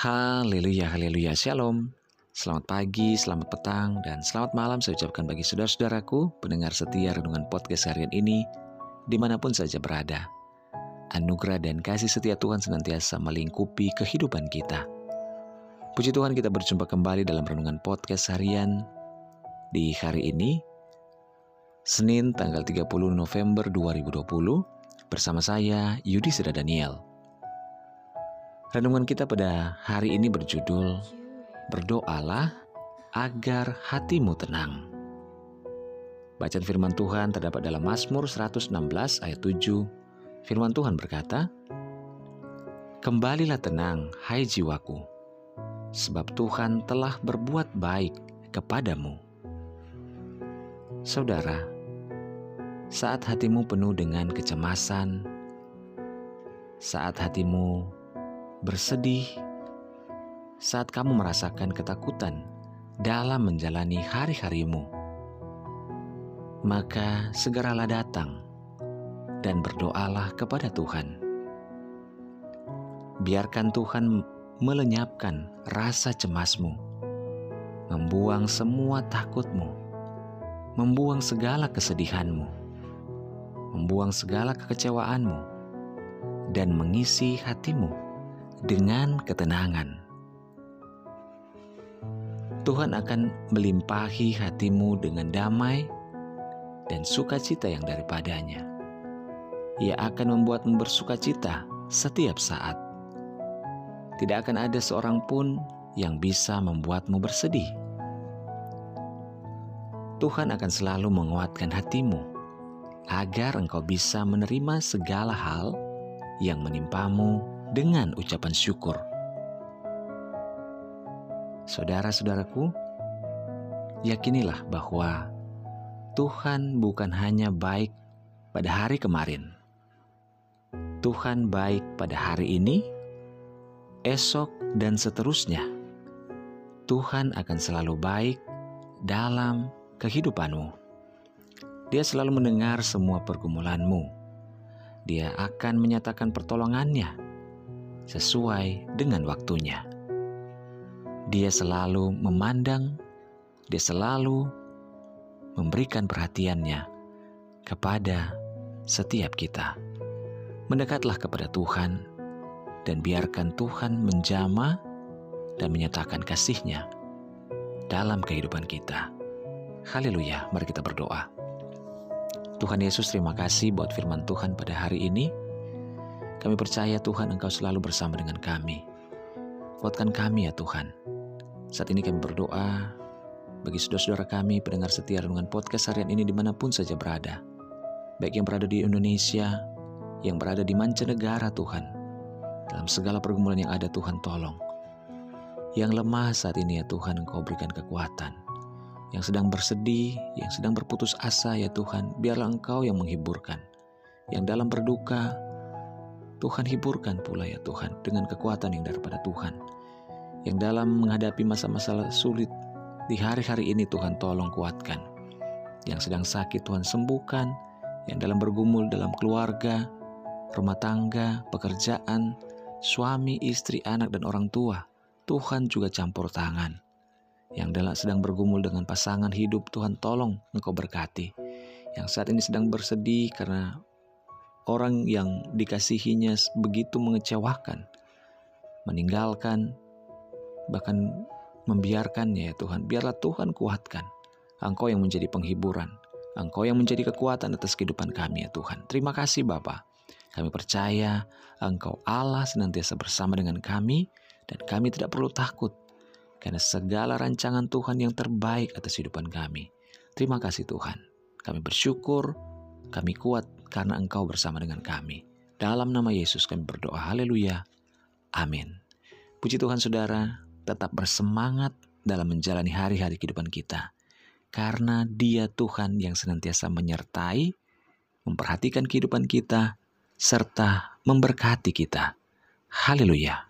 Haleluya, haleluya, shalom. Selamat pagi, selamat petang, dan selamat malam saya ucapkan bagi saudara-saudaraku, pendengar setia renungan podcast harian ini, di mana pun saja berada. Anugerah dan kasih setia Tuhan senantiasa melingkupi kehidupan kita. Puji Tuhan kita berjumpa kembali dalam renungan podcast harian di hari ini, Senin tanggal 30 November 2020, bersama saya Yudi Seda Daniel. Renungan kita pada hari ini berjudul Berdoalah agar hatimu tenang. Bacaan firman Tuhan terdapat dalam Mazmur 116 ayat 7. Firman Tuhan berkata, Kembalilah tenang, hai jiwaku, sebab Tuhan telah berbuat baik kepadamu. Saudara, saat hatimu penuh dengan kecemasan, saat hatimu bersedih saat kamu merasakan ketakutan dalam menjalani hari-harimu. Maka segeralah datang dan berdoalah kepada Tuhan. Biarkan Tuhan melenyapkan rasa cemasmu, membuang semua takutmu, membuang segala kesedihanmu, membuang segala kekecewaanmu, dan mengisi hatimu dengan ketenangan. Tuhan akan melimpahi hatimu dengan damai dan sukacita yang daripadanya. Ia akan membuatmu bersukacita setiap saat. Tidak akan ada seorang pun yang bisa membuatmu bersedih. Tuhan akan selalu menguatkan hatimu agar engkau bisa menerima segala hal yang menimpamu dengan ucapan syukur. Saudara-saudaraku, yakinilah bahwa Tuhan bukan hanya baik pada hari kemarin. Tuhan baik pada hari ini, esok, dan seterusnya. Tuhan akan selalu baik dalam kehidupanmu. Dia selalu mendengar semua pergumulanmu. Dia akan menyatakan pertolongannya sesuai dengan waktunya. Dia selalu memandang, dia selalu memberikan perhatiannya kepada setiap kita. Mendekatlah kepada Tuhan dan biarkan Tuhan menjama dan menyatakan kasihnya dalam kehidupan kita. Haleluya, mari kita berdoa. Tuhan Yesus terima kasih buat firman Tuhan pada hari ini. Kami percaya Tuhan Engkau selalu bersama dengan kami. Kuatkan kami ya Tuhan. Saat ini kami berdoa bagi saudara-saudara kami pendengar setia dengan podcast harian ini di mana pun saja berada. Baik yang berada di Indonesia, yang berada di mancanegara Tuhan. Dalam segala pergumulan yang ada Tuhan tolong. Yang lemah saat ini ya Tuhan Engkau berikan kekuatan. Yang sedang bersedih, yang sedang berputus asa ya Tuhan, biarlah Engkau yang menghiburkan. Yang dalam berduka, Tuhan hiburkan pula ya Tuhan dengan kekuatan yang daripada Tuhan. Yang dalam menghadapi masa-masa sulit di hari-hari ini Tuhan tolong kuatkan. Yang sedang sakit Tuhan sembuhkan. Yang dalam bergumul dalam keluarga, rumah tangga, pekerjaan, suami, istri, anak, dan orang tua. Tuhan juga campur tangan. Yang dalam sedang bergumul dengan pasangan hidup Tuhan tolong engkau berkati. Yang saat ini sedang bersedih karena orang yang dikasihinya begitu mengecewakan, meninggalkan, bahkan membiarkannya ya Tuhan. Biarlah Tuhan kuatkan. Engkau yang menjadi penghiburan. Engkau yang menjadi kekuatan atas kehidupan kami ya Tuhan. Terima kasih Bapa. Kami percaya Engkau Allah senantiasa bersama dengan kami dan kami tidak perlu takut karena segala rancangan Tuhan yang terbaik atas kehidupan kami. Terima kasih Tuhan. Kami bersyukur, kami kuat karena Engkau bersama dengan kami. Dalam nama Yesus kami berdoa. Haleluya. Amin. Puji Tuhan saudara, tetap bersemangat dalam menjalani hari-hari kehidupan kita. Karena dia Tuhan yang senantiasa menyertai, memperhatikan kehidupan kita, serta memberkati kita. Haleluya.